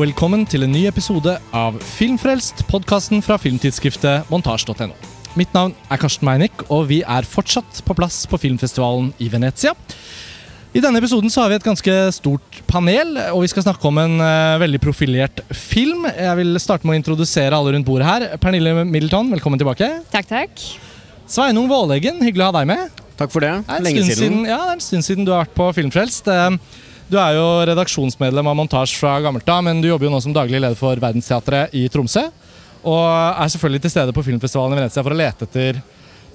og velkommen til en ny episode av Filmfrelst, podkasten fra filmtidsskriftet montasj.no. Mitt navn er Karsten Meinick, og vi er fortsatt på plass på filmfestivalen i Venezia. I denne episoden så har vi et ganske stort panel, og vi skal snakke om en uh, veldig profilert film. Jeg vil starte med å introdusere alle rundt bordet her. Pernille Middleton, velkommen tilbake. Takk, takk. Sveinung Våleggen, hyggelig å ha deg med. Takk for det. Det er en Lenge siden. siden. Ja, det er en stund siden du har vært på Filmfrelst. Eh, Du er jo redaksjonsmedlem av Montasj fra gammelt av, men du jobber jo nå som daglig leder for Verdensteatret i Tromsø. Og er selvfølgelig til stede på filmfestivalen i Venezia for å lete etter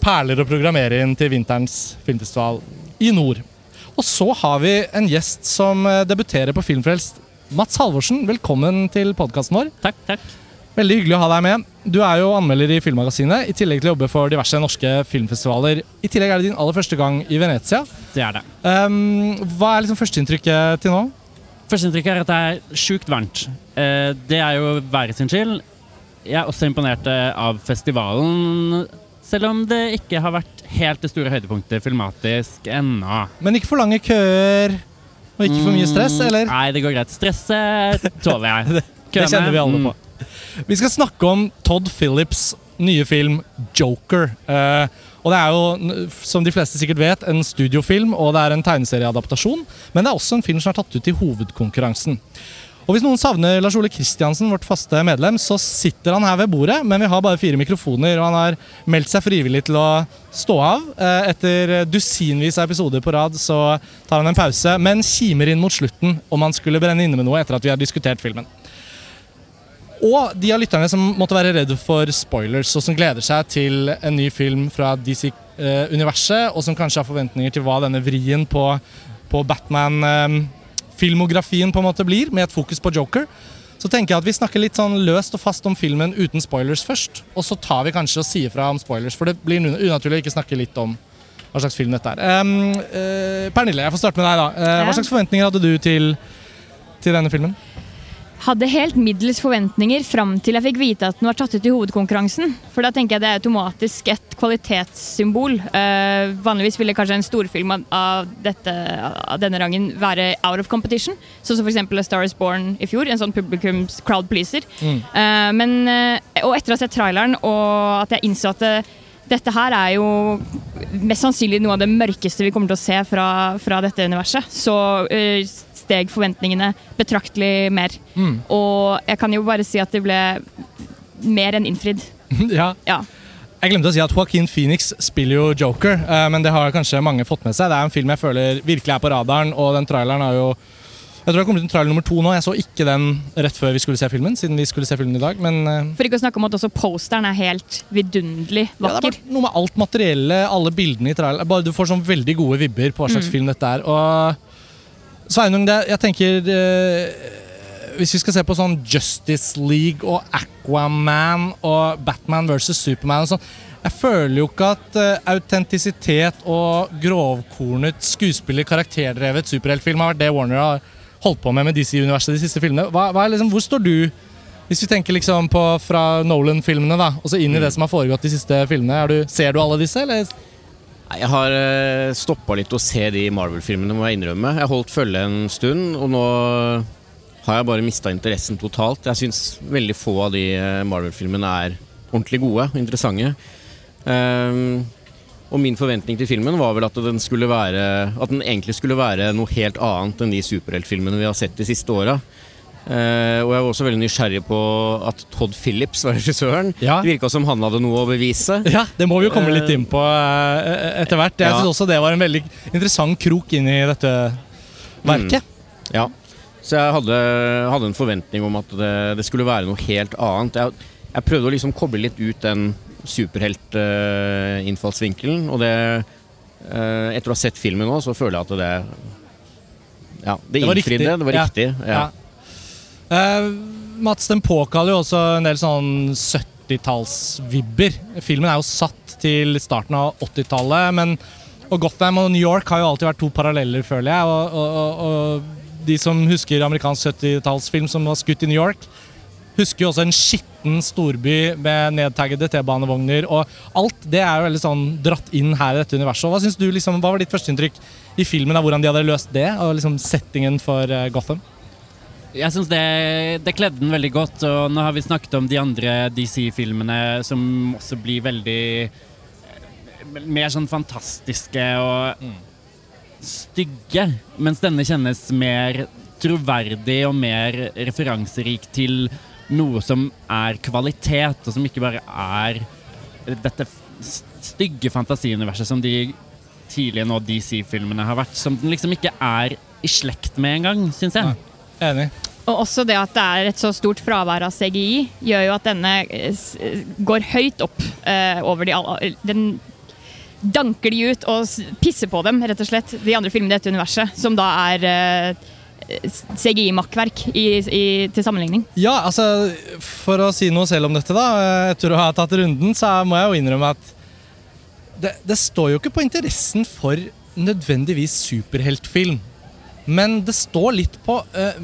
perler å programmere inn til vinterens filmfestival i nord. Og så har vi en gjest som eh, debuterer på Filmfrelst. Mats Halvorsen, velkommen til podkasten vår. Takk, takk. Veldig hyggelig å ha deg med. Du er jo anmelder i Filmmagasinet, i tillegg til å jobbe for diverse norske filmfestivaler. I tillegg er det din aller første gang i Venezia. Det er det. Um, hva er liksom førsteinntrykket til nå? Førsteinntrykket er at det er sjukt varmt. Uh, det er jo været sin skyld. Jeg er også imponert eh, av festivalen, selv om det ikke har vært helt det store høydepunktet filmatisk ennå. Men ikke for lange køer, og ikke for mye stress, Mm, eller? Nei, det går greit. Stresset tåler jeg. Det kjenner vi alle Mm. på. Vi skal snakke om Todd Phillips' nye film 'Joker'. Eh, og Det er jo, som de fleste sikkert vet, en studiofilm, og det er en tegneserieadaptasjon. Men det er også en film som er tatt ut i hovedkonkurransen. Og Hvis noen savner Lars Ole Kristiansen, vårt faste medlem, så sitter han her ved bordet, men vi har bare fire mikrofoner, og han har meldt seg frivillig til å stå av. Eh, Etter dusinvis av episoder på rad så tar han en pause, men kimer inn mot slutten om han skulle brenne inne med noe etter at vi har diskutert filmen. Og de av lytterne som måtte være redde for spoilers, og som gleder seg til en ny film fra DC-universet, og som kanskje har forventninger til hva denne vrien på, på Batman-filmografien på en måte blir, med et fokus på Joker, så tenker jeg at vi snakker litt sånn løst og fast om filmen uten spoilers først. Og så tar vi kanskje og sier fra om spoilers, for det blir unaturlig å ikke snakke litt om hva slags film dette er. Um, uh, Pernille, jeg får starte med deg. da. Uh, Hva slags forventninger hadde du til, til denne filmen? Hadde helt middels forventninger fram til jeg fikk vite at den var tatt ut i hovedkonkurransen. For da tenker jeg det er automatisk et kvalitetssymbol. Uh, vanligvis ville kanskje en storfilm av, av, dette, av denne rangen være out of competition. Sånn som f.eks. A Star Is Born i fjor, en sånn publikums crowd pleaser. Mm. Uh, men, uh, og etter å ha sett traileren og at jeg innså at dette her er jo mest sannsynlig noe av det mørkeste vi kommer til å se fra, fra dette universet, så steg forventningene betraktelig mer. Mm. Og jeg kan jo bare si at det ble mer enn innfridd. ja. Ja. Jeg glemte å si at Joaquin Phoenix spiller jo Joker, eh, men det har kanskje mange fått med seg. Det er en film jeg føler virkelig er på radaren, og den traileren har jo Jeg tror det kommer til trailer nummer to nå. Jeg så ikke den rett før vi skulle se filmen, siden vi skulle se filmen i dag, men eh, For ikke å snakke om at også posteren er helt vidunderlig ja, det er vakker. noe med alt materiellet, alle bildene i traileren. Bare Du får sånn veldig gode vibber på hva slags Mm. film dette er. Og Sveinung, det, jeg tenker eh, Hvis vi skal se på sånn Justice League og Aquaman og Batman versus Superman og sånn Jeg føler jo ikke at eh, autentisitet og grovkornet skuespiller, karakterdrevet superheltfilm har vært det Warner har holdt på med med DC-universet de siste filmene. Hva, hva liksom, hvor står du hvis vi tenker liksom på fra Nolan-filmene da, og så inn i det som har foregått de siste filmene? Du, ser du alle disse, eller? Jeg har uh, stoppa litt å se de Marvel-filmene, må jeg innrømme. Jeg holdt følge en stund, og nå har jeg bare mista interessen totalt. Jeg syns veldig få av de eh, Marvel-filmene er ordentlig gode og interessante. Ehm, og min forventning til filmen var vel at den, skulle være, at den egentlig skulle være noe helt annet enn de superheltfilmene vi har sett de siste åra. Eh, og jeg var også veldig nysgjerrig på at Todd Phillips var regissøren. Ja. Det virka som han hadde noe å bevise. Ja, det må vi jo komme litt inn på uh, etter hvert. Jeg Ja. synes også det var en veldig interessant krok inn i dette verket. Ja, så jeg hadde, hadde en forventning om at det, det skulle være noe helt annet. Jeg, jeg prøvde å liksom koble litt ut den superheltinnfallsvinkelen, og det eh, Etter å ha sett filmen nå, så føler jeg at det Ja, det Det innfridde. Det var riktig. Ja. Eh, Mats, den påkaller jo også en del sånn 70-tallsvibber. Filmen er jo satt til starten av 80-tallet, men og Gotham og New York har jo alltid vært to paralleller, føler jeg. Og, og, og, de som husker amerikansk 70-tallsfilm som var skutt i New York, husker jo også en skitten storby med nedtaggede T-banevogner. Og alt det er jo veldig sånn dratt inn her i dette universet. Hva du liksom, hva var ditt førsteinntrykk i filmen av hvordan de hadde løst det? Og liksom settingen for eh, Gotham? Jeg syns det, det kledde den veldig godt, og nå har vi snakket om de andre DC-filmene som også blir veldig eh, Mer sånn fantastiske og stygge, mens denne kjennes mer troverdig og mer referanserik til noe som er kvalitet, og som ikke bare er dette stygge fantasiuniverset som de tidlige nå DC-filmene har vært, som den liksom ikke er i slekt med engang, syns jeg. Nei. Enig. Og også det at det er et så stort fravær av CGI, gjør jo at denne eh, går høyt opp uh, over de alle Den danker de ut og pisser på dem, rett og slett, de andre filmene i dette universet, som da er uh, CGI-makkverk i, i, til sammenligning. Ja, altså, for å si noe selv om dette, da. eh, Etter å ha tatt runden, så må jeg jo innrømme at det, det står jo ikke på interessen for nødvendigvis superheltfilm. Men det står litt på eh,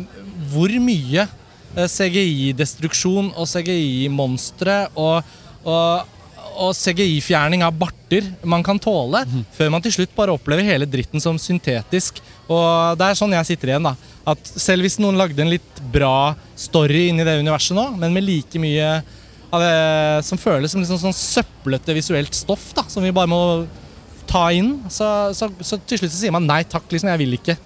hvor mye eh, CGI-destruksjon og CGI-monstre og, og, og CGI-fjerning av barter man kan tåle, før man til slutt bare opplever hele dritten som syntetisk. Og det er sånn jeg sitter igjen. da At Selv hvis noen lagde en litt bra story inni det universet nå, men med like mye av det som føles som liksom sånn søplete visuelt stoff, da som vi bare må ta inn, så, så, så til slutt så sier man nei takk, liksom, jeg vil ikke.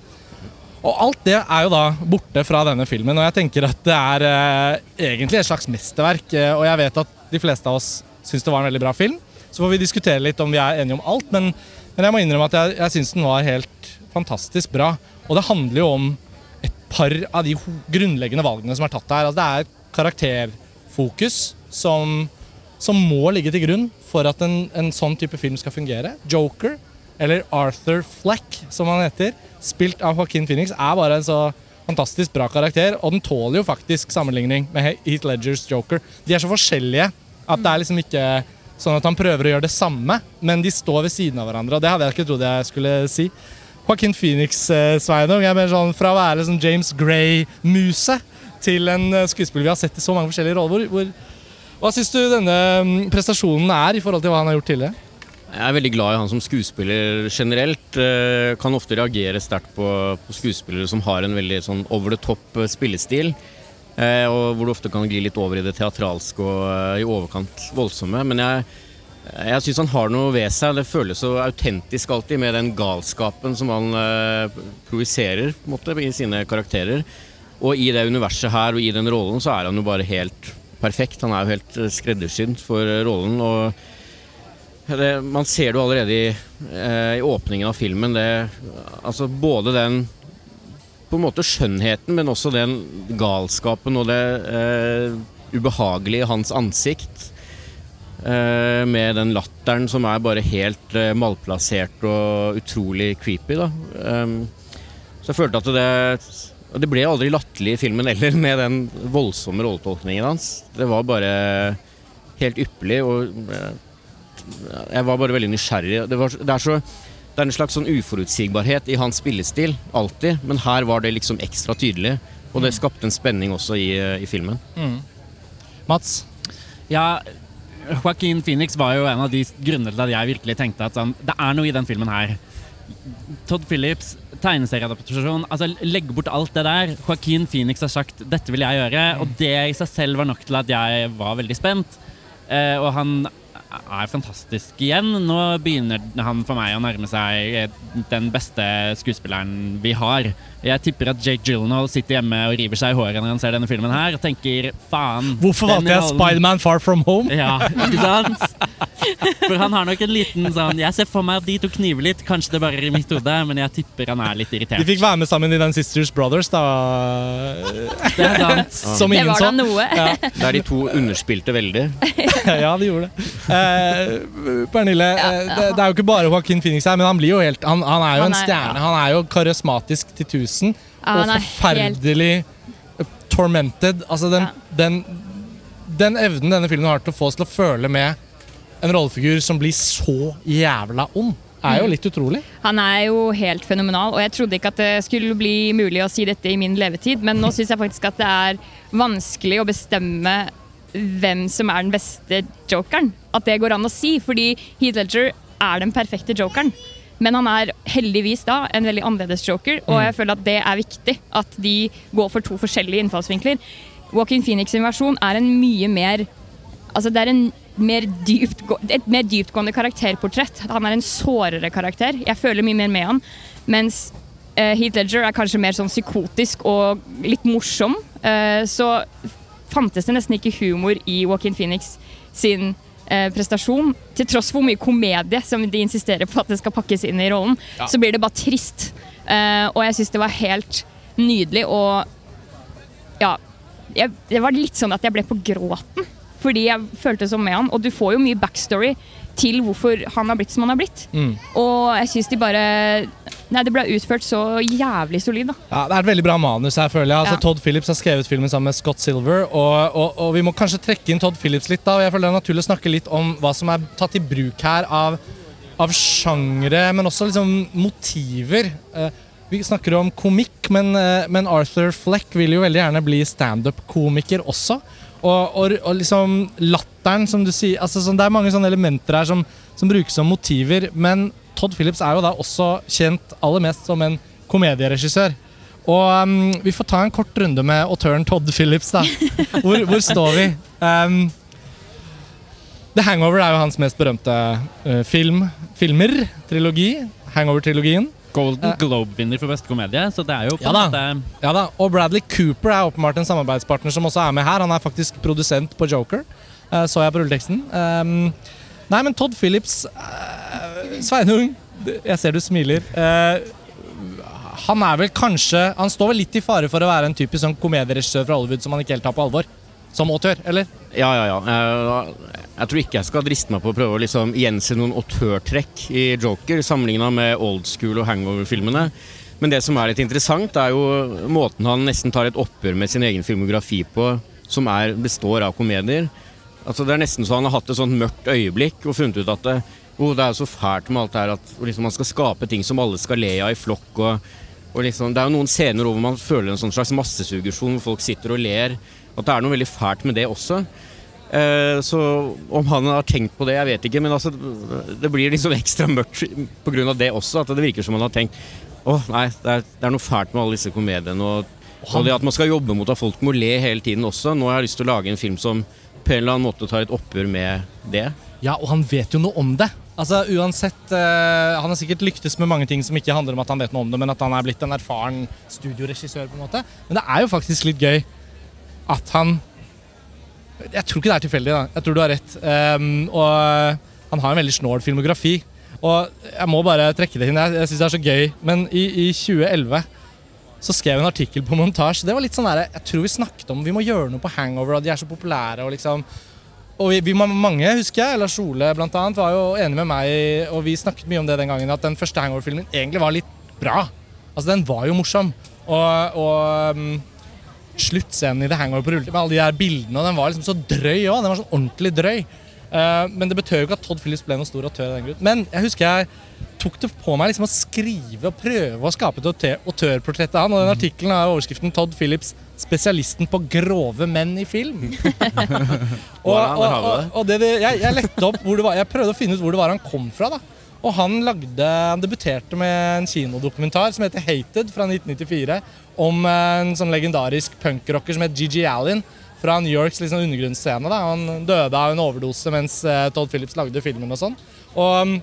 Og alt det er jo da borte fra denne filmen, og jeg tenker at det er eh, egentlig et slags mesterverk. eh, og jeg vet at de fleste av oss syns det var en veldig bra film. Så får vi diskutere litt om vi er enige om alt, men, men jeg må innrømme at jeg, jeg syns den var helt fantastisk bra. Og det handler jo om et par av de grunnleggende valgene som er tatt her. Altså, det er et karakterfokus som, som må ligge til grunn for at en, en sånn type film skal fungere. Joker, eller Arthur Fleck, som han heter, spilt av Joaquin Phoenix, er bare en så fantastisk bra karakter, og den tåler jo faktisk sammenligning med Heath Ledgers Joker. De er så forskjellige at det er liksom ikke sånn at han prøver å gjøre det samme, men de står ved siden av hverandre, og det hadde jeg ikke trodd jeg skulle si. Joaquin Phoenix, eh, Sveinung, er mer sånn fra å være liksom James Gray-muse til en eh, skuespiller vi har sett i så mange forskjellige roller. Hvor, hvor, hva syns du denne mm, prestasjonen er i forhold til hva han har gjort tidligere? Jeg er veldig glad i han som skuespiller generelt. Eh, Kan ofte reagere sterkt på, på skuespillere som har en veldig sånn over the top eh, spillestil. eh, Og hvor det ofte kan gli litt over i det teatralske og i overkant voldsomme. Men jeg, jeg syns han har noe ved seg. Det føles så autentisk alltid med den galskapen som han eh, projiserer i sine karakterer. Og i det universet her og i den rollen så er han jo bare helt perfekt. Han er jo helt skreddersydd for rollen. og det, man ser det jo allerede i, eh, i åpningen av filmen. Det, altså både den på en måte skjønnheten, men også den galskapen og det eh, ubehagelige i hans ansikt. Eh, med den latteren som er bare helt eh, malplassert og utrolig creepy. Da. Um, så jeg følte at det Det ble aldri latterlig i filmen heller, med den voldsomme rolletolkningen hans. Det var bare helt ypperlig. og eh, jeg var bare veldig nysgjerrig. Det, var, det, er så, det er en slags sånn uforutsigbarhet i hans spillestil, alltid. Men her var det liksom ekstra tydelig. Og det skapte en spenning også i, i filmen. Mats? Ja, Joaquin Phoenix var jo en av de grunnene til at jeg virkelig tenkte at sånn, det er noe i den filmen her. Todd Phillips, tegneserieadaptasjon, altså legg bort alt det der. Joaquin Phoenix har sagt 'dette vil jeg gjøre', og det i seg selv var nok til at jeg var veldig spent. Eh, og han er fantastisk igjen. Nå begynner han for meg å nærme seg den beste skuespilleren vi har. Jeg tipper at Jake Gyllenhaal sitter hjemme og river seg i håret når han ser denne filmen her og tenker faen. Hvorfor valgte jeg Spiderman Far From Home? Ja, ikke sant? For han har nok en liten sånn Jeg ser for meg at de to kniver litt, kanskje det bare er i mitt hode, men jeg tipper han er litt irritert. De fikk være med sammen i den Sisters Brothers, da. Det er sant. Som Det var da noe. Ja, Der de to underspilte veldig. ja, de gjorde det. Eh, Pernille, eh, det, det er jo ikke bare Joaquin Phoenix her, men han blir jo helt Han, han er jo Han en er- stjerne. Han er jo karismatisk til tusen. Ja, og forferdelig forferdelig tormented. Altså den, Ja. den, den evnen denne filmen har til å få oss til å føle med en rollefigur som blir så jævla ond, er Mm. jo litt utrolig. Han er jo helt fenomenal, og jeg trodde ikke at det skulle bli mulig å si dette i min levetid, men nå syns jeg faktisk at det er vanskelig å bestemme hvem som er den beste jokeren. At det går an å si, fordi Heath Ledger er den perfekte jokeren. Men han er heldigvis da en veldig annerledes joker, og jeg føler at det er viktig. At de går for to forskjellige innfallsvinkler. Walking Phoenix versjon er en mye mer Altså det er en mer dypt, et mer dyptgående karakterportrett. Han er en sårere karakter. Jeg føler mye mer med han. Mens uh, Heath Ledger er kanskje mer sånn psykotisk og litt morsom. Uh, så fantes det nesten ikke humor i Walking Phoenix sin uh, prestasjon. Til tross for hvor mye komedie som de insisterer på at det skal pakkes inn i rollen, Ja. så blir det bare trist. og jeg syns det var helt nydelig og ja, jeg, det var litt sånn at jeg ble på gråten. Fordi jeg følte så med han. Og du får jo mye backstory til hvorfor han har blitt som han har blitt. Mm. Og jeg syns de bare Nei, det ble utført så jævlig solid, da. Ja, Det er et veldig bra manus her, føler jeg. Altså, Ja. Todd Phillips har skrevet filmen sammen med Scott Silver. Og, og, og vi må kanskje trekke inn Todd Phillips litt, da. Og jeg føler det er naturlig å snakke litt om hva som er tatt i bruk her av, av sjangre, men også liksom motiver. Eh, vi snakker om komikk, men, eh, men Arthur Fleck vil jo veldig gjerne bli standup-komiker også. Og, og, og liksom latteren, som du sier altså, sånn, Det er mange sånne elementer her som, som brukes som motiver. Men Todd Phillips er jo da også kjent aller mest som en komedieregissør. Og um, vi får ta en kort runde med autøren Todd Phillips, da. Hvor, hvor står vi? Um, The Hangover er jo hans mest berømte uh, film, filmer, trilogi. Hangover-trilogien. Golden Eh. Globe-vinner for beste komedie, så det er jo på Ja en måte Ja da, Og Bradley Cooper er åpenbart en samarbeidspartner som også er med her. Han er faktisk produsent på Joker, uh, så jeg på rulleteksten. Um, nei, men Todd Phillips uh, Sveinung, jeg ser du smiler. Uh, han er vel kanskje Han står vel litt i fare for å være en typisk sånn komedieregissør fra Hollywood som man ikke helt tar på alvor. Som autør, eller? Ja, ja, ja. Jeg, tror ikke jeg skal driste meg på å prøve å liksom gjense noen autørtrekk i Joker, sammenligna med old school og hangover-filmene. Men det som er litt interessant, er jo måten han nesten tar et oppgjør med sin egen filmografi på, som er, består av komedier. Altså, det er nesten så han har hatt et sånt mørkt øyeblikk og funnet ut at det, oh, det er så fælt med alt det her at liksom, man skal skape ting som alle skal le av i flokk. og og liksom, det er jo noen scener hvor man føler en sånn slags massesuggesjon, hvor folk sitter og ler. At det er noe veldig fælt med det også. Eh, så om han har tenkt på det, jeg vet ikke. Men altså, det blir liksom ekstra mørkt pga. det også. At det virker som han har tenkt å nei, det er, det er noe fælt med alle disse komediene. Og, og det at man skal jobbe mot at folk må le hele tiden også. Nå har jeg lyst til å lage en film som på en eller annen måte tar et oppgjør med det. Ja, og han vet jo noe om det. Altså uansett, uh, Han har sikkert lyktes med mange ting som ikke handler om at han vet noe om det, men at han er blitt en erfaren studioregissør. på en måte. Men det er jo faktisk litt gøy at han Jeg tror ikke det er tilfeldig. da. Jeg tror du har rett. Um, og han har en veldig snål filmografi. Og jeg må bare trekke det inn. Jeg, jeg syns det er så gøy. Men i, i 2011 så skrev jeg en artikkel på montasje. Det var litt sånn der, Jeg tror vi snakket om vi må gjøre noe på Hangover, og de er så populære. og liksom og vi, vi mange, husker jeg, Lars Ole blant annet, var jo enig med meg, og vi snakket mye om det den gangen, at den første Hangover-filmen egentlig var litt bra. Altså, den var jo morsom. Og, og um, sluttscenen i The Hangover på rulletekst med alle de der bildene, og den var liksom så drøy òg. Den var sånn ordentlig drøy. Eh, men det betød jo ikke at Todd Phillips ble noen stor autør. den. Men jeg husker jeg tok det på meg liksom å skrive og prøve å skape et autør- autørportrett av han. Og den artikkelen har overskriften 'Todd Phillips, spesialisten på grove menn i film'. og, og, og, og det, det- jeg, jeg lette opp hvor det var Jeg prøvde å finne ut hvor det var han kom fra. da Og han lagde Han debuterte med en kinodokumentar som heter 'Hated' fra 1994. Om en sånn legendarisk punkrocker som het Gigi Allen fra New Yorks liksom, undergrunnsscene. da Han døde av en overdose mens eh, Todd Phillips lagde filmen og sånn. Og,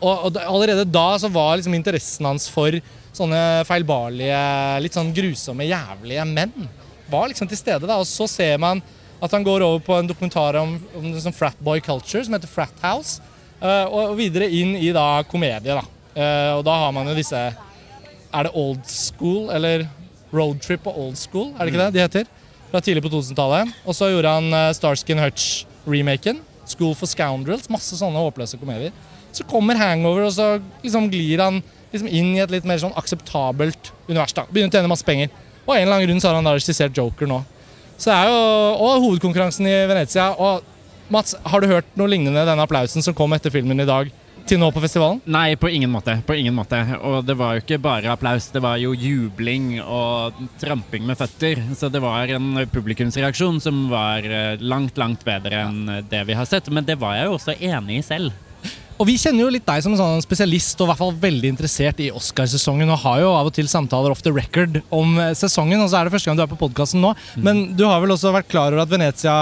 og, og allerede da så var liksom interessen hans for sånne feilbarlige, litt sånn grusomme, jævlige menn var liksom til stede. da, Og så ser man at han går over på en dokumentar om, om sånn fratboy culture som heter Frat House. Eh, og, videre inn i da komedie. da. Eh, og da har man jo disse Er det old school eller Roadtrip og old school? Er det ikke det de heter? Fra tidlig på 2000-tallet. Og så gjorde han uh, Starskin Hutch-remaken. School for Scoundrels. Masse sånne håpløse komedier. Så kommer Hangover, og så liksom glir han liksom inn i et litt mer sånn akseptabelt univers. da. Begynner å tjene masse penger. Og en eller annen grunn så har han da regissert Joker nå. Så det er jo, Og hovedkonkurransen i Venezia. Og Mats, har du hørt noe lignende denne applausen som kom etter filmen i dag, til nå på festivalen? Nei, på ingen måte. På ingen måte. Og det var jo ikke bare applaus, det var jo jubling og tramping med føtter. Så det var en publikumsreaksjon som var eh, langt, langt bedre enn det vi har sett. Men det var jeg jo også enig i selv. Og vi kjenner jo litt deg som en sånn spesialist og i hvert fall veldig interessert i Oscarsesongen. Og har jo av og til samtaler off the record om eh, sesongen, og så er det første gang du er på podkasten nå. Men du har vel også vært klar over at Venezia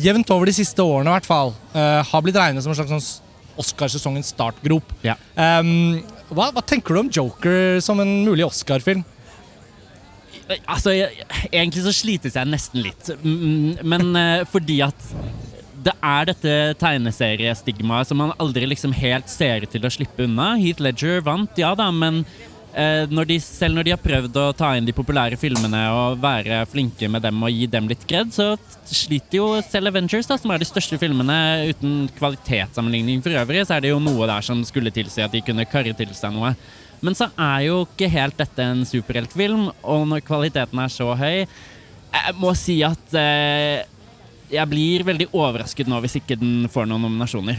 jevnt over de siste årene i hvert fall uh, har blitt regnet som en slags sånn Oscarsesongens startgrop. Ja. Um, hva, hva tenker du om Joker som en mulig Oscar-film? Altså, jeg, egentlig så slites jeg nesten litt. Men uh, fordi at det er dette tegneseriestigmaet som man aldri liksom helt ser ut til å slippe unna. Heath Ledger vant, ja da, men når de, selv når de har prøvd å ta inn de populære filmene og være flinke med dem og gi dem litt kred, så sliter jo selv Avengers, da, som er de største filmene uten kvalitetssammenligning for øvrig, så er det jo noe der som skulle tilsi at de kunne karre til seg noe. Men så er jo ikke helt dette en superheltfilm, og når kvaliteten er så høy Jeg må si at eh, jeg blir veldig overrasket nå hvis ikke den får noen nominasjoner.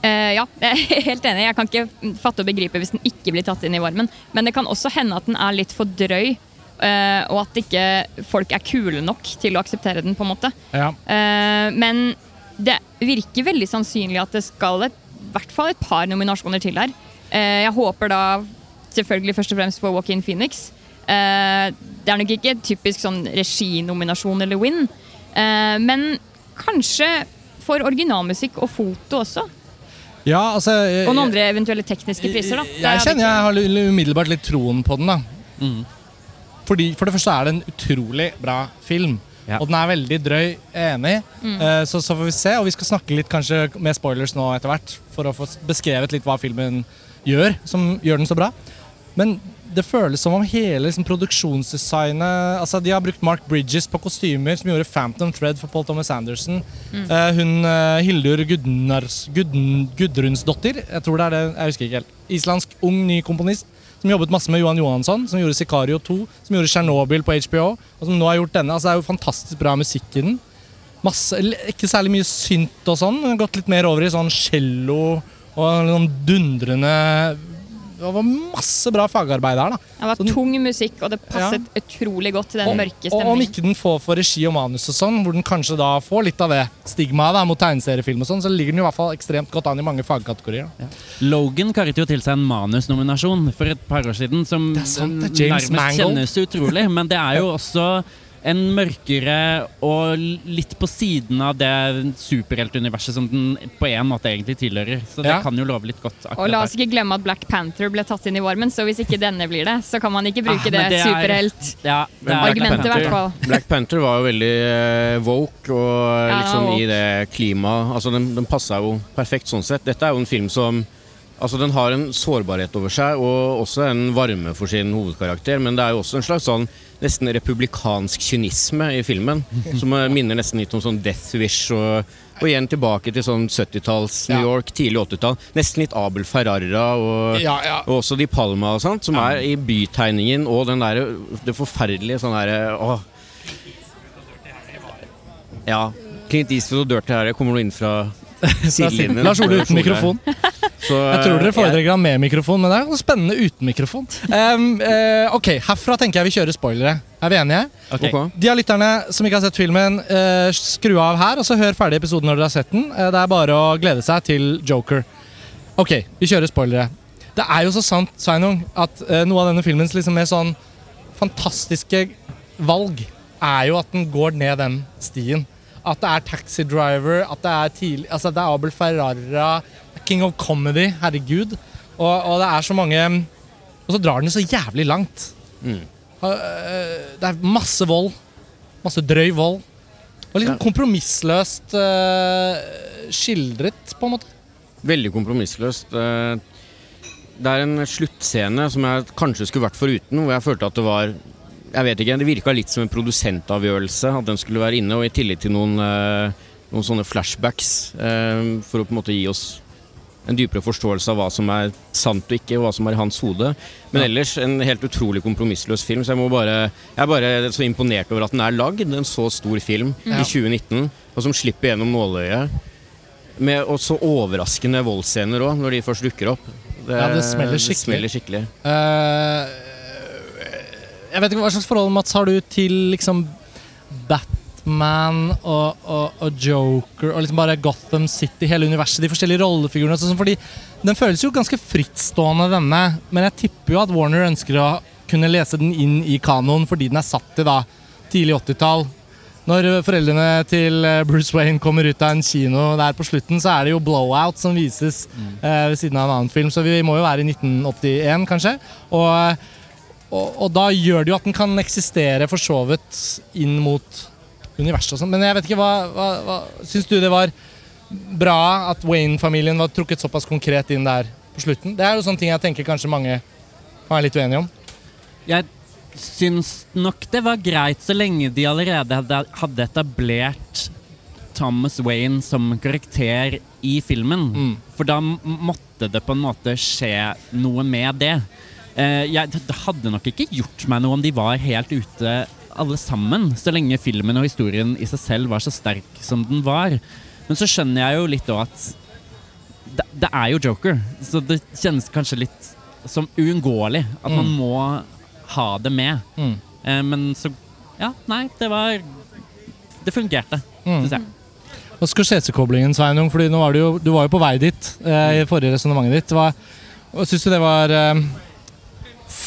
Eh, ja, jeg er helt enig. Jeg kan ikke fatte og begripe hvis den ikke blir tatt inn i varmen. Men det kan også hende at den er litt for drøy, uh, og at ikke folk er kule nok til å akseptere den. på en måte. Ja. Uh, men det virker veldig sannsynlig at det skal et, i hvert fall et par nominasjoner til her. Jeg håper da selvfølgelig først og fremst for Walk-in Phoenix. Eh, det er nok ikke typisk sånn reginominasjon eller win, men kanskje for originalmusikk og foto også. Ja, altså jeg- Og noen andre eventuelle tekniske priser. da. Det Jeg er kjenner jeg har umiddelbart litt troen på den. da Mm. Fordi For det første er det en utrolig bra film. Ja. Og den er veldig drøy. Enig. Mm. Uh, så, så får vi se. Og vi skal snakke litt kanskje med spoilers nå etter hvert. For å få beskrevet litt hva filmen gjør, som gjør den så bra. Men det føles som om hele liksom, produksjonsdesignet altså De har brukt Mark Bridges på kostymer, som gjorde Phantom Thread for Paul Thomas Anderson. Mm. Eh, hun uh, Hildur Gudnars, Gudn, Gudrunsdottir, jeg tror det er det, jeg husker ikke helt. Islandsk ung ny komponist som jobbet masse med Johan Johansson, som gjorde Sicario 2, som gjorde Tsjernobyl på HBO, og som nå har gjort denne. Altså, det er jo fantastisk bra musikk i den. Masse, ikke særlig mye synt og sånn, gått litt mer over i sånn cello og noen dundrende Det var masse bra fagarbeid her, da. Det var Så den- tung musikk, og det passet utrolig godt til den Og, mørke og om ikke den får for regi og manus og sånn, hvor den kanskje da får litt av det stigmaet mot tegneseriefilm og sånn, så ligger den i hvert fall ekstremt godt an i mange fagkategorier. Da. Logan karret jo til seg en manusnominasjon for et par år siden, som Det er sant, det er James nærmest Mangold. kjennes utrolig. Men det er jo også en mørkere og litt på siden av det superheltuniverset som den på en måte egentlig tilhører. Så det Ja. kan jo love litt godt. Og la oss ikke glemme at Black Panther ble tatt inn i varmen, så hvis ikke denne blir det, så kan man ikke bruke Ah, det, det superheltargumentet, superhelt. Ja, det Argumentet, i Black hvert fall. Black Panther var jo veldig eh, woke, og Ja, liksom woke. i det klimaet Altså, den, den passa jo perfekt sånn sett. Dette er jo en film som Altså, Den har en sårbarhet over seg og også en varme for sin hovedkarakter, men det er jo også en slags sånn nesten republikansk kynisme i filmen, som minner nesten litt om sånn Death Wish og, og igjen tilbake til sånn 70-talls New. York, tidlig 80-tall. Nesten litt Abel Ferrara og Ja, ja. og også De Palma og sånt, som er i bytegningen og den der, det forferdelige sånn derre åh. Ja. Clint Eastwood og Dirty Harry kommer nå inn fra sidelinjen. Lars Ole uten mikrofon. Så, Jeg tror dere eh, foretrekker han med mikrofon, men det er spennende uten mikrofon. Um, uh, ok, Herfra tenker jeg vi kjører spoilere. Er vi enige? Ok. Ok. De av lytterne som ikke har sett filmen, uh, skru av her og så hør ferdig episoden når dere har sett den. Uh, det er bare å glede seg til Joker. Ok, vi kjører spoilere. Det er jo så sant, Sveinung, at noe av denne filmens liksom mer sånn fantastiske valg er jo at den går ned den stien. At det er Taxi Driver, at det er tidlig Altså det er Abel Ferrara, King of Comedy, herregud. Og, og det er så mange Og så drar den så jævlig langt. Mm. Eh, Det er masse vold. Masse drøy vold. Og liksom kompromissløst uh, skildret, på en måte. Veldig kompromissløst. Eh, Det er en sluttscene som jeg kanskje skulle vært foruten, hvor jeg følte at det var Jeg vet ikke, Det virka litt som en produsentavgjørelse at den skulle være inne, og i tillegg til noen, eh, noen sånne flashbacks eh, for å på en måte gi oss en dypere forståelse av hva som er sant og ikke, og hva som er i hans hode. Men ellers en helt utrolig kompromissløs film, så jeg må bare Jeg er bare så imponert over at den er lagd, en så stor film, Ja. i 2019, og som slipper gjennom nåløyet. Med så overraskende voldsscener òg, når de først dukker opp. Ja, det smeller skikkelig. Det smeller skikkelig. Eh, jeg vet ikke Hva slags forhold Mats har du til liksom Batman og, og, og Joker og liksom bare Gotham City, hele universet, de forskjellige rollefigurene. Sånn, fordi den føles jo ganske frittstående, denne, men jeg tipper jo at Warner ønsker å kunne lese den inn i kanoen fordi den er satt til da tidlig 80-tall. Når foreldrene til eh, Bruce Wayne kommer ut av en kino der på slutten, så er det jo Blowout som vises eh, ved siden av en annen film, så vi må jo være i 1981, kanskje. Og, og, og da gjør det jo at den kan eksistere for så vidt inn mot universet og sånn. Men jeg vet ikke, hva, hva, hva Syns du det var bra at Wayne-familien var trukket såpass konkret inn der på slutten? Det er jo sånne ting jeg tenker kanskje mange være litt uenige om. Jeg syns nok det var greit så lenge de allerede hadde etablert Thomas Wayne som karakter i filmen. Mm. For da måtte det på en måte skje noe med det. Eh, jeg, det hadde nok ikke gjort meg noe om de var helt ute alle sammen, så lenge filmen og historien i seg selv var så sterk som den var. Men så skjønner jeg jo litt òg at det, det er jo Joker, så det kjennes kanskje litt som uunngåelig at man Mm. må ha det med. Mm. Eh, men så Ja, nei, det var Det fungerte, Mm. syns jeg. Og Scorsese-koblingen, Sveinung, fordi var du, jo, du var jo på vei dit eh, i forrige resonnementet ditt. Hva Syns du det var eh,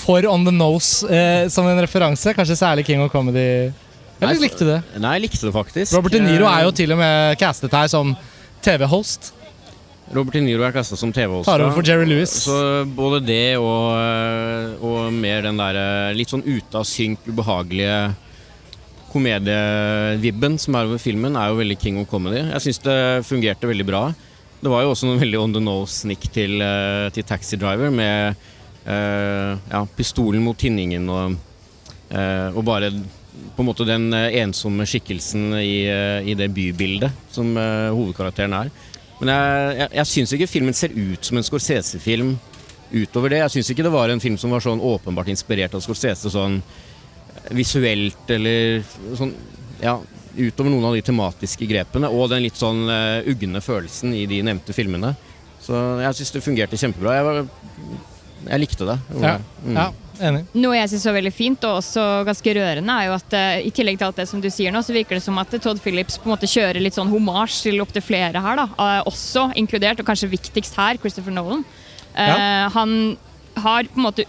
for on the nose eh, som en referanse? Kanskje særlig King of Comedy? Eller Nei, likte du det? Nei, jeg likte det faktisk. Robert De Niro er jo Eh, til og med castet her som TV-host. Robert De Niro er kasta som TV-host. Tar over for Jerry Lewis. Så både det og, øh, og mer den der øh, litt sånn ute av synk, ubehagelige komedievibben som er over filmen, er jo veldig king of comedy. Jeg syns det fungerte veldig bra. Det var jo også noen veldig on the nose-nikk til, til Taxi Driver med ja, pistolen mot tinningen og, øh, og bare på en måte den øh, ensomme skikkelsen i, i det bybildet som hovedkarakteren er. Men jeg, jeg, jeg syns ikke filmen ser ut som en Scorsese-film utover det. Jeg syns ikke det var en film som var sånn åpenbart inspirert av Scorsese sånn visuelt eller sånn Ja, utover noen av de tematiske grepene og den litt sånn uh, ugne følelsen i de nevnte filmene. Så jeg syns det fungerte kjempebra. Jeg, var, jeg likte det. Ja, Mm. ja enig. Noe jeg syns var veldig fint, og også ganske rørende, er jo at eh, i tillegg til alt det som du sier nå, så virker det som at Todd Phillips på en måte kjører litt sånn homasj til opptil flere her, da. Eh, også inkludert, og kanskje viktigst her, Christopher Nolan. Eh, Han har på en måte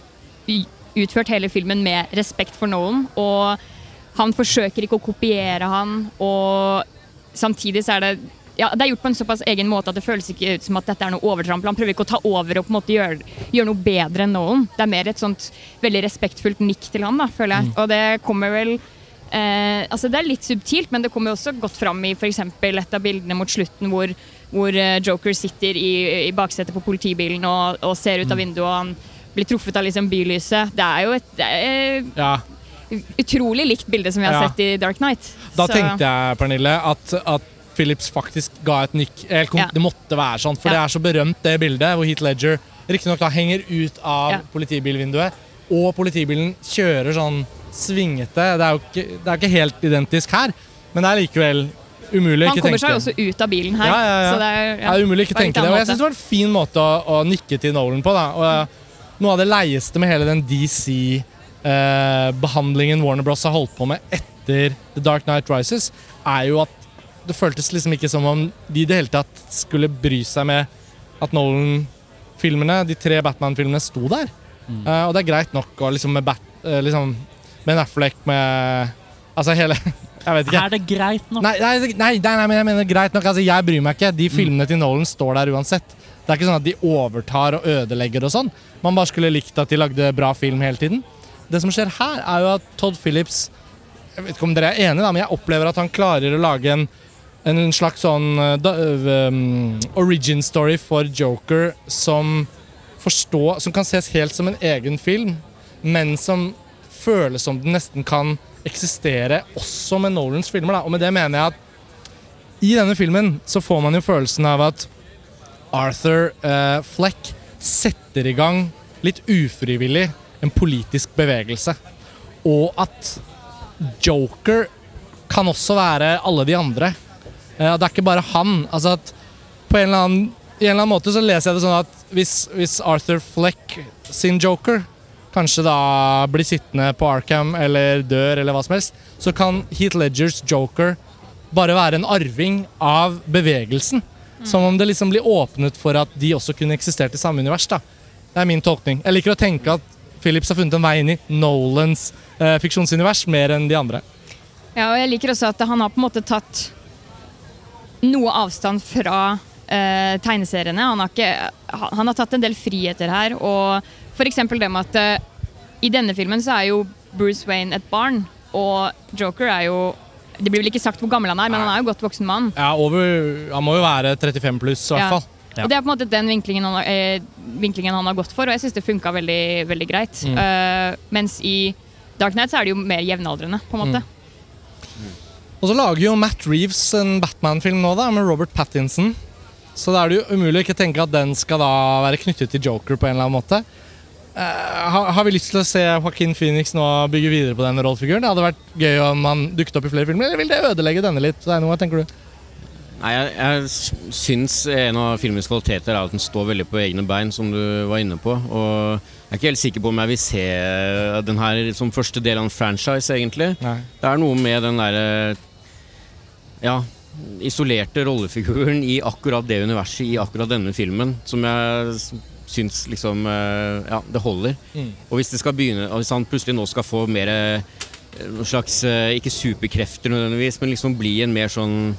utført hele filmen med respekt for Nolan, og han forsøker ikke å kopiere han, og samtidig så er det ja, Det er gjort på en såpass egen måte at det føles ikke ut som at dette er noe overtramp. Han prøver ikke å ta over og på en måte gjøre, gjør noe bedre enn Nolan. Det er mer et sånt veldig respektfullt nikk til han, da, føler jeg. Og det kommer vel eh, Altså Det er litt subtilt, men det kommer jo også godt fram i f.eks. et av bildene mot slutten hvor, hvor eh, Joker sitter i, i baksetet på politibilen og, og ser ut av vinduet, og han blir truffet av liksom bylyset. Det er jo et er Ja. utrolig likt bilde som vi har Ja. sett i Dark Knight. Da Så- tenkte jeg, Pernille, at, at Phillips faktisk ga et nikk. Ja. Det måtte være sånn, for Ja. det er så berømt, det bildet hvor Heath Ledger riktignok henger ut av Ja. politibilvinduet, og politibilen kjører sånn svingete. Det er jo ikke, det er ikke helt identisk her, men det er likevel umulig å Han kommer seg jo også ut av bilen her. Ja, ja, ja. Så det er, Det er umulig ikke tenke det. Og jeg synes det var en fin måte å, å nikke til Nolan på. Da. Og, eh, noe av det leieste med hele den DC-behandlingen Warner Bros. har holdt på med etter The Dark Knight Rises, er jo at det føltes liksom ikke som om de i det hele tatt skulle bry seg med at Nolan-filmene, de tre Batman-filmene, sto der. Eh, og det er greit nok å liksom med Bat... uh, liksom Ben Affleck med Altså hele Jeg vet ikke. Er det greit nok? Nei, nei, nei, nei, nei, men jeg mener greit nok. Altså, jeg bryr meg ikke. De filmene til Nolan står der uansett. Det er ikke sånn at de overtar og ødelegger og sånn. Man bare skulle likt at de lagde bra film hele tiden. Det som skjer her, er jo at Todd Phillips Jeg vet ikke om dere er enige, da, men jeg opplever at han klarer å lage en, en slags sånn uh, da, um, origin story for Joker som forstå, som kan ses helt som en egen film, men som føles som den nesten kan eksistere også med Nolans filmer. Da. Og med det mener jeg at i denne filmen så får man jo følelsen av at Arthur uh, Fleck setter i gang litt ufrivillig en politisk bevegelse. Og at Joker kan også være alle de andre. Eh, det er ikke bare han. Altså at på en eller annen, en eller annen måte så leser jeg det sånn at hvis, hvis Arthur Fleck sin Joker kanskje da blir sittende på Arkham eller dør eller hva som helst, så kan Heath Ledgers Joker bare være en arving av bevegelsen. Som om det liksom blir åpnet for at de også kunne eksistert i samme univers. da. Det er min tolkning. Jeg liker å tenke at Phillips har funnet en vei inn i Nolans eh, fiksjonsunivers mer enn de andre. Ja, og jeg liker også at han har på en måte tatt noe avstand fra eh, tegneseriene. Han har, ikke, han har tatt en del friheter her, og f.eks. det med at eh, i denne filmen så er jo Bruce Wayne et barn, og Joker er jo Det blir vel ikke sagt hvor gammel han er, men han er jo godt voksen mann. Ja, over, Han må jo være 35 pluss, i hvert fall. Ja. Og Det er på en måte den vinklingen han, eh, vinklingen han har gått for, og jeg syns det funka veldig, veldig greit. Mm. Uh, mens i Dark Knight så er det jo mer jevnaldrende, på en måte. Og så lager jo Matt Reeves en Batman-film nå, da, med Robert Pattinson. Så da er det jo umulig å ikke tenke at den skal da være knyttet til Joker på en eller annen måte. Uh, har, har vi lyst til å se Joaquin Phoenix nå bygge videre på den rollefiguren? Det hadde vært gøy om han dukket opp i flere filmer, eller vil det ødelegge denne litt? Det er noe, tenker du? Nei, jeg, jeg syns en av filmens kvaliteter er at den står veldig på egne bein, som du var inne på. Og jeg er ikke helt sikker på om jeg vil se den her som første del av en franchise, egentlig. Nei. Det er noe med den derre ja, isolerte rollefiguren i akkurat det universet, i akkurat denne filmen, som jeg syns liksom eh, Ja, det holder. Mm. Og hvis det skal begynne hvis han plutselig nå skal få mer eh, noen slags eh, Ikke superkrefter nødvendigvis, men liksom bli en mer sånn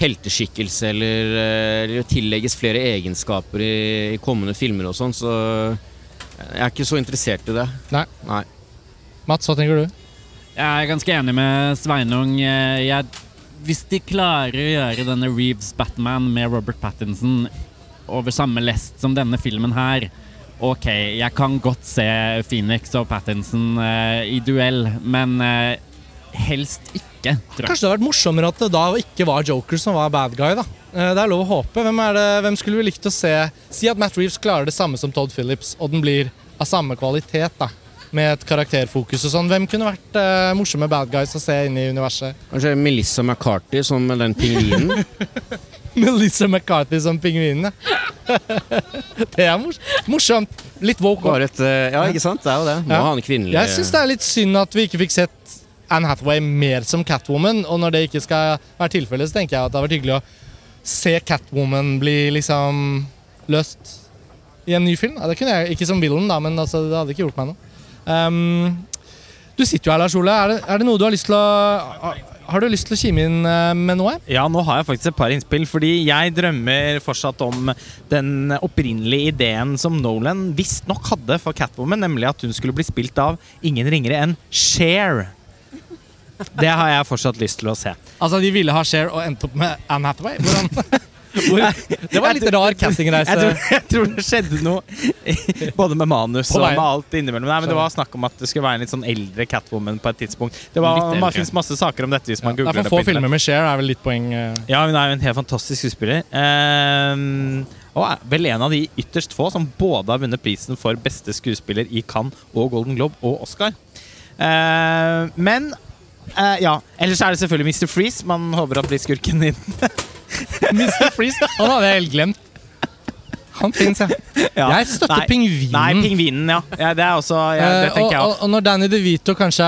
helteskikkelse eller, eh, eller tillegges flere egenskaper i, i kommende filmer og sånn, så jeg er ikke så interessert i det. Nei. Nei. Mats, hva tenker du? Jeg er ganske enig med Sveinung. Eh, Jeg, hvis de klarer å gjøre denne Reeves Batman med Robert Pattinson over samme lest som denne filmen her Ok, jeg kan godt se Phoenix og Pattinson eh, i duell, men eh, helst ikke, tror jeg. Kanskje det hadde vært morsommere at det da ikke var Joker som var bad guy, da. Eh, Det er lov å håpe. Hvem, er det, hvem skulle vi likt å se Si at Matt Reeves klarer det samme som Todd Phillips, og den blir av samme kvalitet, da. Med et karakterfokus og sånn. Hvem kunne vært uh, morsomme bad guys å se inn i universet? Kanskje Melissa McCarthy som den pingvinen. Melissa McCarthy som pingvinen, ja. det er mors morsomt. Litt woke. Bare et eh, Ja, ikke sant? Det er jo det. Må Ja. ha en kvinnelig Jeg syns det er litt synd at vi ikke fikk sett Anne Hathaway mer som Catwoman. Og når det ikke skal være tilfellet, så tenker jeg at det hadde vært hyggelig å se Catwoman bli liksom løst i en ny film. Ja, det kunne jeg, Ikke som villain, da, men altså, det hadde ikke gjort meg noe. Um, du sitter jo her, Lars Ole. Er det, er det noe du har lyst til å har- du lyst til å kime inn eh, med noe? Ja, nå har jeg faktisk et par innspill, fordi jeg drømmer fortsatt om den opprinnelige ideen som Nolan visstnok hadde for Catwoman, nemlig at hun skulle bli spilt av ingen ringere enn Cher. Det har jeg fortsatt lyst til å se. Altså, De ville ha Cher og endte opp med Anne Hathaway? Hvordan, hvor, det var en litt rar castingreise. Jeg tror, jeg tror det skjedde noe både med manus og med alt innimellom. Nei, men Det var snakk om at det skulle være en litt sånn eldre Catwoman på et tidspunkt. Det, var, eldre. masse saker om dette hvis man det googler er det. få filmer med Cher, er vel litt poeng. eh. Ja, hun er jo en helt fantastisk skuespiller. Um, og er vel en av de ytterst få som både har vunnet prisen for beste skuespiller i Cannes og Golden Globe og Oscar. Uh, men eh, ja. Ellers er det selvfølgelig Mr. Freeze. Man håper at blir skurken din. Mr. Freeze, han hadde jeg helt glemt. Han fins, ja. Ja. Jeg støtter Nei. pingvinen. Nei, pingvinen, ja. ja. Det også ja, Det Eh, tenker og, jeg og, og når Danny DeVito kanskje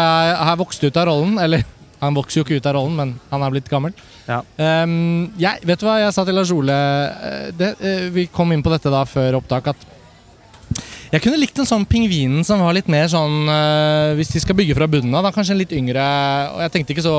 har vokst ut av rollen Eller han vokser jo ikke ut av rollen, men han er blitt gammel. Ja. Um, jeg, vet du hva jeg sa til Lars Ole eh, det, Vi kom inn på dette da før opptak at jeg kunne likt en sånn pingvinen som var litt mer sånn eh, Hvis de skal bygge fra bunnen av, da kanskje en litt yngre Og jeg tenkte ikke så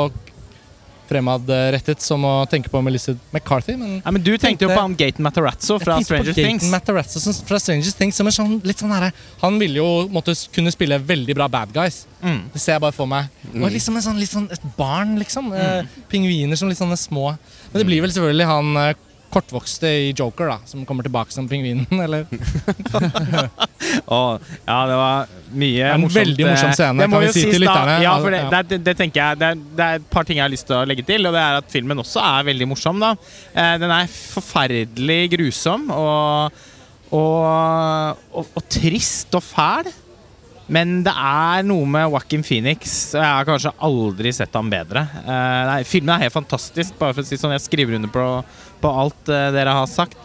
fremadrettet som å tenke på Melissa McCarthy, men Ja, men du tenkte jo på han Gaten Matarazzo fra tenkte Stranger Things. Matarazzo som- fra Stranger Things som er sånn, litt sånn her, Han ville jo måtte kunne spille veldig bra bad guys. Mm. Det ser jeg bare for meg. Og liksom en sånn, litt sånn et barn, liksom. Eh, pingviner som litt sånne små. Men det blir vel selvfølgelig han eh, kortvokste i Joker, da, som kommer tilbake som pingvinen, eller? oh, ja, det var mye en morsomt. veldig morsom eh, scene, det kan vi si til lytterne. Ja, for det, det, det tenker jeg det er, det er et par ting jeg har lyst til å legge til, og det er at filmen også er veldig morsom. da. Eh, den er forferdelig grusom og, og, og, og trist og fæl. Men det er noe med Joaquin Phoenix, og jeg har kanskje aldri sett ham bedre. Uh, nei, filmen er helt fantastisk, bare for å si sånn. Jeg skriver under på, på alt uh, dere har sagt.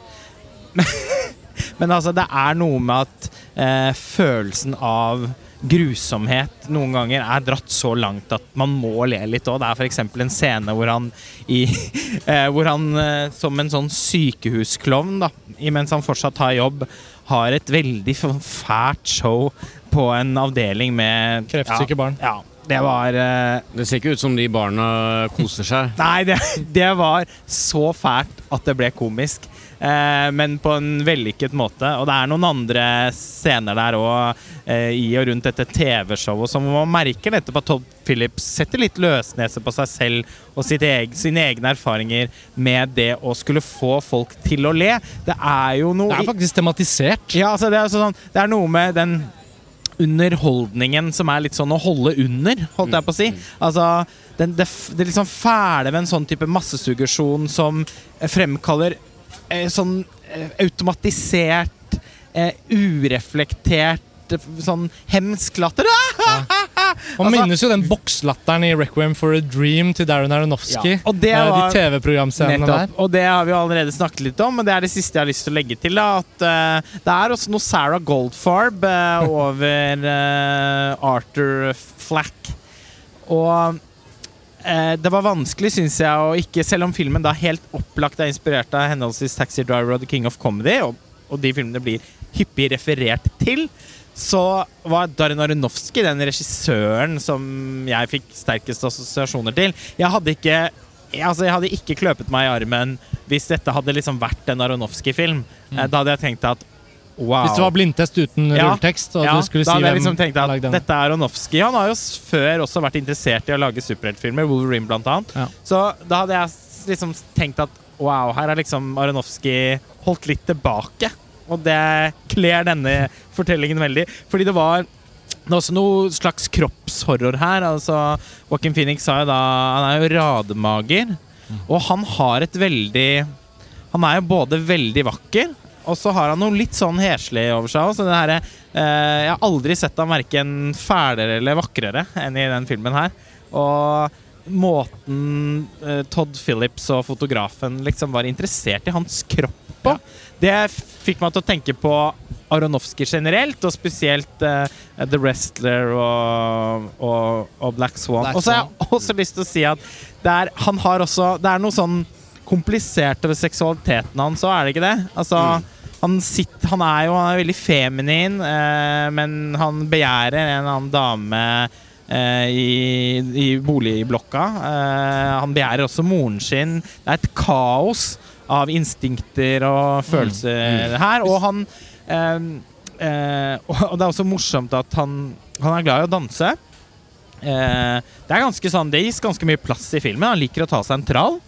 Men altså, det er noe med at uh, følelsen av grusomhet noen ganger er dratt så langt at man må le litt òg. Det er f.eks. en scene hvor han, i, hvor han som en sånn sykehusklovn, da, mens han fortsatt har jobb, har et veldig fælt show på en avdeling med Kreftsyke ja, barn. Ja, det var uh, Det ser ikke ut som de barna koser seg. Nei, det, det var så fælt at det ble komisk. Uh, men på en vellykket måte. Og det er noen andre scener der òg, uh, i og rundt dette TV-showet, som man merker nettopp at Todd Phillips setter litt løsnese på seg selv og sitt eg sine egne erfaringer med det å skulle få folk til å le. Det er jo noe Det er faktisk tematisert. ja, altså det, er sånn, det er noe med den underholdningen som er litt sånn å holde under, holdt jeg på å si. Altså, den, det, det er liksom fæle med en sånn type massesuggesjon som eh, fremkaller eh, sånn eh, automatisert, eh, ureflektert eh, sånn hemsk latter. Man Altså- minnes jo den bokslatteren i 'Requiem for a Dream' til Darren Aronofsky. Ja, og det Eh, var- De TV-programscenene der. Og det har vi jo allerede snakket litt om, men det er det siste jeg har lyst til å legge til. Da, at uh, Det er også noe Sarah Goldfarb uh, over uh, Arthur Flack. Og det var vanskelig, syns jeg, å ikke Selv om filmen da helt opplagt er inspirert av henholdsvis Taxi Driver og The King of Comedy, og, og de filmene blir hyppig referert til, så var Darren Aronofsky den regissøren som jeg fikk sterkest assosiasjoner til. Jeg hadde ikke jeg- Altså, jeg hadde ikke kløpet meg i armen hvis dette hadde liksom vært en Aronofsky-film. Mm. Da hadde jeg tenkt at wow. Hvis det var blindtest uten Ja. rulletekst, ja, du skulle da si hadde jeg liksom tenkt at dette er Aronofsky. Han har jo før også vært interessert i å lage superheltfilmer, Wolverine blant annet. Ja. Så da hadde jeg liksom tenkt at wow, her har liksom Aronofsky holdt litt tilbake. Og det kler denne fortellingen veldig. Fordi det var det er også noe slags kroppshorror her. Altså, Joaquin Phoenix sa jo da Han er jo rademager. Og han har et veldig Han er jo både veldig vakker, og så har han noe litt sånn heslig over seg Så Det her eh, jeg har aldri sett ham verken fælere eller vakrere enn i den filmen her. Og måten eh, Todd Phillips og fotografen liksom var interessert i hans kropp på, det fikk meg til å tenke på Aronofsky generelt, og spesielt uh, The Wrestler og, og, og Black Swan. Og så har jeg også lyst til å si at det er, han har også Det er noe sånn komplisert over seksualiteten hans òg, er det ikke det? Altså, han, sitter, han er jo han er veldig feminin, uh, men han begjærer en eller annen dame eh, i, i boligblokka. Han begjærer også moren sin. Det er et kaos av instinkter og følelser her. Og han eh, eh, Og det er også morsomt at han, han er glad i å danse. Eh, det er ganske sånn Det gis ganske mye plass i filmen. Han liker å ta seg en trall.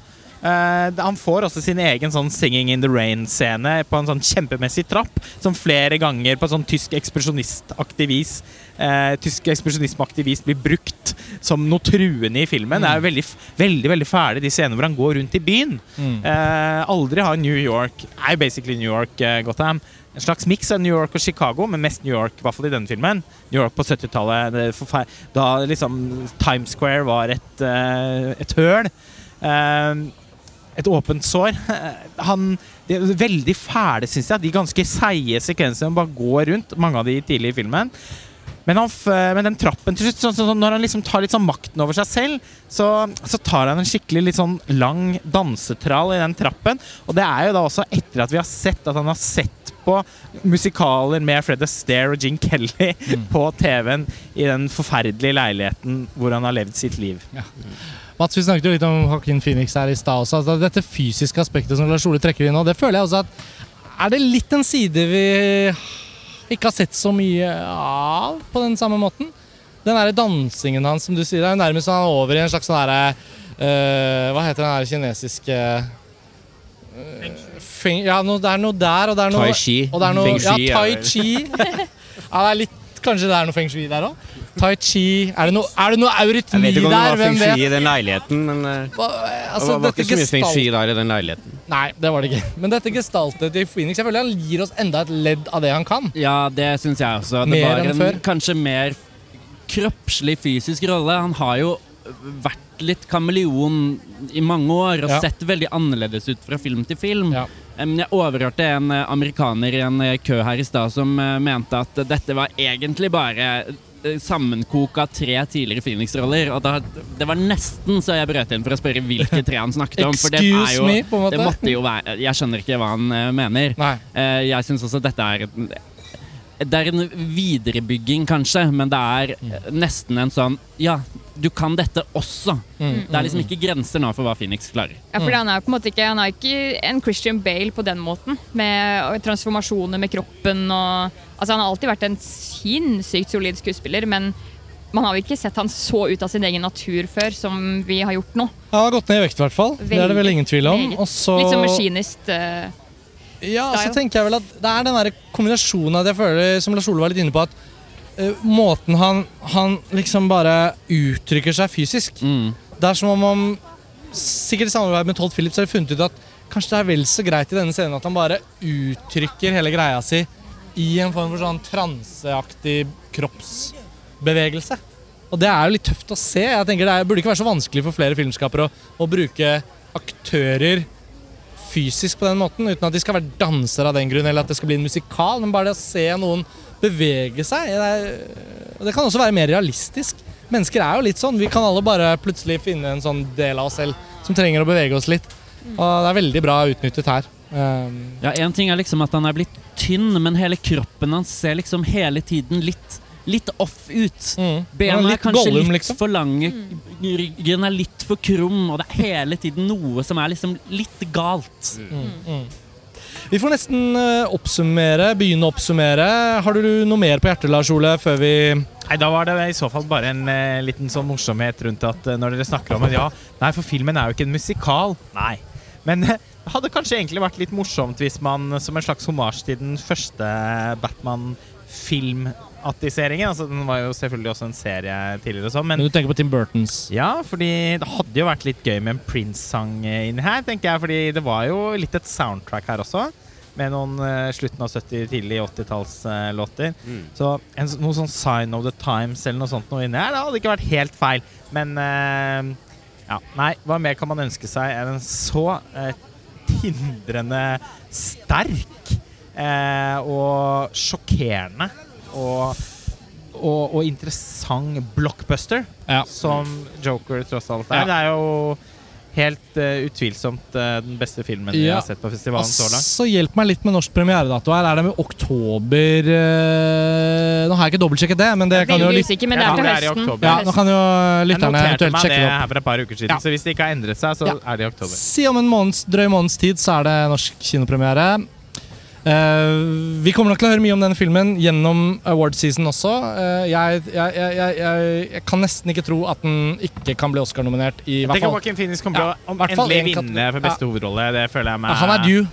Uh, han får også sin egen sånn 'Singing in the Rain'-scene på en sånn kjempemessig trapp, som flere ganger på sånn tysk ekspresjonistaktig vis eh, Tysk ekspresjonismeaktigvis blir brukt som noe truende i filmen. Det er jo veldig, veldig veldig fæle de scenene hvor han går rundt i byen. Mm. Eh, aldri har New York er jo basically New York, eh, Gotham. En slags miks av New York og Chicago, men mest New York, i hvert fall i denne filmen. New York på 70-tallet, da liksom Times Square var et, eh, et høl. Eh, et åpent sår. Han, det er veldig fæle, syns jeg. De ganske seige sekvensene bare går rundt, mange av de tidlige i filmen. Men, han, men den trappen til slutt, så, så når han liksom tar litt sånn makten over seg selv, så, så tar han en skikkelig litt sånn lang dansetrall i den trappen. Og det er jo da også etter at vi har sett at han har sett på musikaler med Fred Astaire og Gene Kelly på TV-en i den forferdelige leiligheten hvor han har levd sitt liv. Mats, vi snakket jo litt om Joaquin Phoenix her i stad også. Altså, dette fysiske aspektet som Lars Ole trekker inn nå, det føler jeg også at Er det litt en side vi ikke har sett så mye av på den samme måten? Den derre dansingen hans, som du sier, det er nærmest han er over i en slags sånn derre uh, Hva heter den der kinesiske uh, feng, Ja, no, det er noe der, og det er noe Tai chi. Og det er noe, ja, tai chi. ja, det er litt Kanskje det er noe feng shui der òg? Tai chi Er det noe, er det noe Jeg vet ikke om det var feng shui i den leiligheten, men eh, Hva, det altså, var, var ikke så mye feng shui der i den leiligheten. Nei, det var det ikke. Men dette gestaltet til Phoenix Jeg føler han gir oss enda et ledd av det han kan. Ja, det syns jeg også. Det Mer var enn før? kanskje mer kroppslig fysisk rolle. Han har jo vært litt kameleon i mange år og Ja. sett veldig annerledes ut fra film til film. Ja. Jeg overhørte en eh, amerikaner i en eh, kø her i stad som eh, mente at dette var egentlig bare sammenkok av tre tidligere Phoenix-roller. Og da, det var nesten så jeg brøt inn for å spørre hvilke tre han snakket om. For det er jo, me, på en måte. det måtte jo være Jeg skjønner ikke hva han mener. Eh, jeg syns også dette er Det er en viderebygging, kanskje, men det er mm. nesten en sånn Ja, du kan dette også. Mm. Det er liksom ikke grenser nå for hva Phoenix klarer. Ja, for han er på en måte ikke Han er ikke en Christian Bale på den måten. Med transformasjoner med kroppen og Altså, han har alltid vært en sinnssykt solid skuespiller, men man har jo ikke sett han så ut av sin egen natur før som vi har gjort nå. Han har gått ned i vekt, i hvert fall. Det er det vel ingen tvil om. Også... Så Litt som maskinist. eh, Ja, så tenker jeg vel at det er den der kombinasjonen av det jeg føler, som Lars Ole var litt inne på, at eh, måten han, han liksom bare uttrykker seg fysisk Mm. Det er som om han Sikkert i samarbeid med Tolt Phillips har de funnet ut at kanskje det er vel så greit i denne scenen at han bare uttrykker hele greia si i en form for sånn transeaktig kroppsbevegelse. Og det er jo litt tøft å se. Jeg tenker Det er, burde ikke være så vanskelig for flere filmskapere å, å bruke aktører fysisk på den måten, uten at de skal være dansere av den grunn, eller at det skal bli en musikal, men bare det å se noen bevege seg. Det, kan også være mer realistisk. Mennesker er jo litt sånn. Vi kan alle bare plutselig finne en sånn del av oss selv som trenger å bevege oss litt. Og det er veldig bra utnyttet her. Um, Ja, En ting er liksom at han er blitt tynn, men hele kroppen hans ser liksom hele tiden litt, litt off ut. mm. Bena er kanskje Gollum, litt liksom. for lange, ryggen er litt for krum, og det er hele tiden noe som er liksom litt galt. Mm. Vi får nesten eh, oppsummere, begynne å oppsummere. Har du noe mer på hjertet, Lars Ole, før vi Nei, Da var det i så fall bare en eh, liten sånn morsomhet rundt at eh, når dere snakker om en ja, nei, for filmen er jo ikke en musikal. Nei. Men eh, det hadde kanskje egentlig vært litt morsomt hvis man som en slags homasj til den første Batman-filmatiseringen Altså, Den var jo selvfølgelig også en serie tidligere, og sånn, men Men du tenker på Tim Burtons? ja, fordi det hadde jo vært litt gøy med en Prince-sang inni her, tenker jeg. Fordi det var jo litt et soundtrack her også. Med noen uh, slutten av 70-, tidlig 80-tallslåter. Mm. Så en, noe sånn Sign of the Times eller noe sånt noe inni her, det hadde ikke vært helt feil. Men uh, ja, nei, hva mer kan man ønske seg enn en så tindrende sterk og sjokkerende og, og, og interessant blockbuster Ja. som Joker tross alt er. Ja. Det er jo helt uh, utvilsomt uh, den beste filmen vi jeg har sett på festivalen så langt. Så hjelp meg litt med norsk premieredato her. Er det med oktober uh, Nå har jeg ikke dobbeltsjekket det, men det Jeg er kan jo litt... usikker, men det er til det er høsten. oktober. ja, Nå kan jo lytterne eventuelt det sjekke det opp. her for et par uker siden, Ja. så hvis det ikke har endret seg, så Ja. er det i oktober. Si om en måneds, drøy måneds tid så er det norsk kinopremiere. Eh, vi kommer nok til å høre mye om denne filmen gjennom award season også. Eh, jeg, jeg, jeg, jeg, kan nesten ikke tro at den ikke kan bli Oscar-nominert. i hvert fall. Joaquin Phoenix kommer til å endelig vinne for beste hovedrolle. Det føler jeg meg Han er due.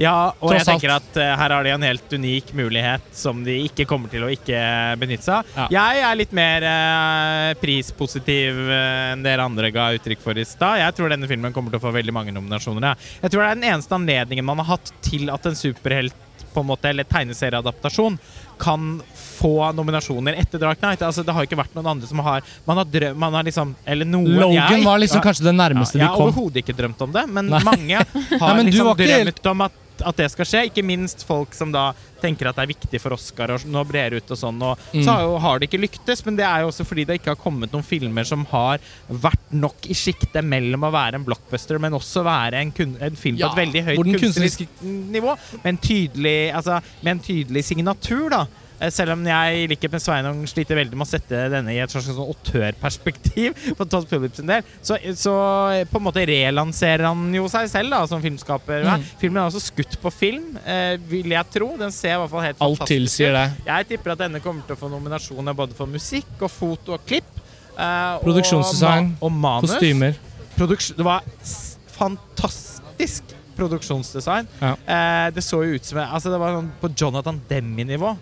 Ja, og Tross jeg tenker at uh, her har de en helt unik mulighet som de ikke kommer til å ikke benytte seg av. Ja. Jeg er litt mer uh, prispositiv uh, enn dere andre ga uttrykk for i stad. Jeg tror denne filmen kommer til å få veldig mange nominasjoner. ja. Jeg tror det er den eneste anledningen man har hatt til at en superhelt på en måte, eller tegneserieadaptasjon kan få nominasjoner etter Dark Knight. Altså, det har ikke vært noen andre som har Man har, drøm, man har liksom Eller noen Logan jeg- var liksom kanskje det nærmeste ja, Jeg har kom. overhodet ikke drømt om det, men Nei. mange har Nei, men liksom drømt helt- om at, at det skal skje. Ikke minst folk som da tenker at det er viktig for Oscar og nå brer ut og sånn. Og Mm. så har, jo, har det ikke lyktes, men det er jo også fordi det ikke har kommet noen filmer som har vært nok i sjiktet mellom å være en blockbuster, men også være en, kun, en film Ja, på et veldig høyt kunstnerisk nivå. Med en tydelig, altså, med en tydelig signatur, da. Eh, Selv om jeg i likhet med Sveinung sliter veldig med å sette denne i et slags sånn autørperspektiv for Todd Phillips en del, så, så på en måte relanserer han jo seg selv da, som filmskaper. Mm. Filmen er også skutt på film, eh, vil jeg tro. Den ser i hvert fall helt Alt fantastisk ut. tilsier det. Jeg tipper at denne kommer til å få nominasjoner både for musikk og foto og klipp. eh, Produksjonsdesign, og, ma og manus. Kostymer. Produks det var fantastisk produksjonsdesign. Ja. Eh, det så jo ut som Altså, det var sånn på Jonathan Demi-nivå.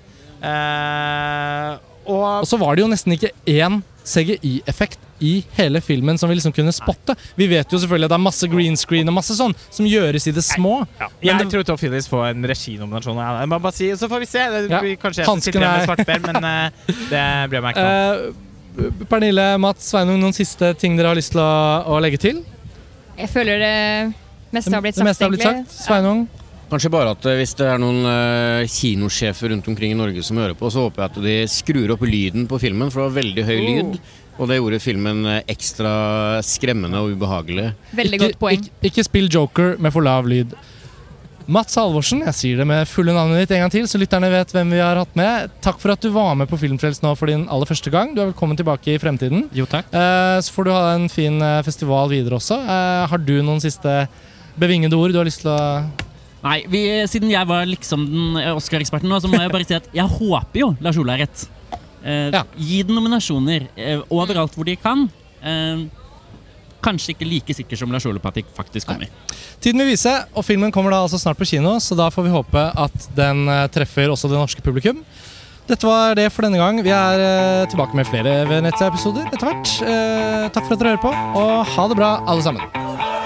Eh, og Og så var det jo nesten ikke én CGI-effekt i hele filmen som vi liksom kunne spotte. Vi vet jo selvfølgelig at det er masse green screen og masse sånn som gjøres i det små. ja, jeg det- tror Todd Phillips får en reginominasjon. Bare si, så får vi se. Det Ja. blir kanskje jeg sitter igjen med svartbær, men uh, det blir meg ikke noe. Uh, Pernille, Mats, Sveinung, noen siste ting dere har lyst til å, å legge til? Jeg føler det meste har blitt det sagt. meste har blitt egentlig. sagt. Sveinung? Kanskje bare at eh, hvis det er noen eh, kinosjefer rundt omkring i Norge som hører på, så håper jeg at de skrur opp lyden på filmen, for det var veldig høy lyd. Og det gjorde filmen eh, ekstra skremmende og ubehagelig. Veldig ikke, godt poeng. Ikke, ikke spill joker med for lav lyd. Mats Halvorsen, jeg sier det med fulle navnet ditt en gang til, så lytterne vet hvem vi har hatt med. Takk for at du var med på Filmfrelst nå for din aller første gang. Du er velkommen tilbake i fremtiden. Jo, takk. Eh, så får du ha en fin festival videre også. Eh, har du noen siste bevingede ord du har lyst til å Nei, vi, Siden jeg var liksom den eh, Oscar-eksperten nå, så må jeg bare si at jeg håper jo Lars Ole har rett. Eh, Ja. Gi den nominasjoner eh, overalt hvor de kan. Eh, kanskje ikke like sikker som Lars Ole de faktisk kommer. Tiden vil vise, og filmen kommer da altså snart på kino, så da får vi håpe at den eh, treffer også det norske publikum. Dette var det for denne gang. Vi er eh, tilbake med flere Venezia-episoder etter hvert. Eh, takk for at dere hører på, og ha det bra, alle sammen.